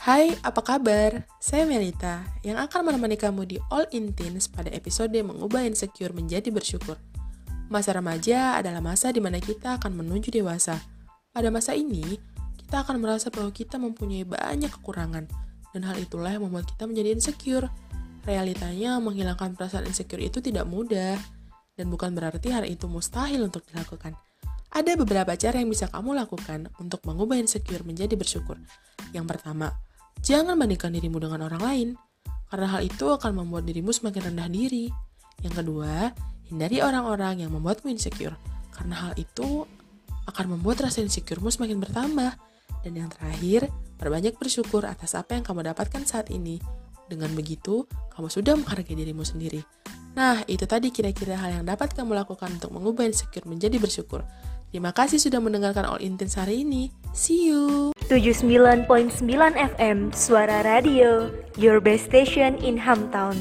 Hai, apa kabar? Saya Melita, yang akan menemani kamu di All in Teens pada episode mengubah insecure menjadi bersyukur. Masa remaja adalah masa di mana kita akan menuju dewasa. Pada masa ini, kita akan merasa bahwa kita mempunyai banyak kekurangan, dan hal itulah yang membuat kita menjadi insecure. Realitanya, menghilangkan perasaan insecure itu tidak mudah, dan bukan berarti hal itu mustahil untuk dilakukan. Ada beberapa cara yang bisa kamu lakukan untuk mengubah insecure menjadi bersyukur. Yang pertama, jangan bandingkan dirimu dengan orang lain, karena hal itu akan membuat dirimu semakin rendah diri. Yang kedua, hindari orang-orang yang membuatmu insecure, karena hal itu akan membuat rasa insecuremu semakin bertambah. Dan yang terakhir, perbanyak bersyukur atas apa yang kamu dapatkan saat ini. Dengan begitu, kamu sudah menghargai dirimu sendiri. Nah, itu tadi kira-kira hal yang dapat kamu lakukan untuk mengubah insecure menjadi bersyukur. Terima kasih sudah mendengarkan All Intense hari ini. See you. 79.9 FM Suara Radio, your best station in Hamtown.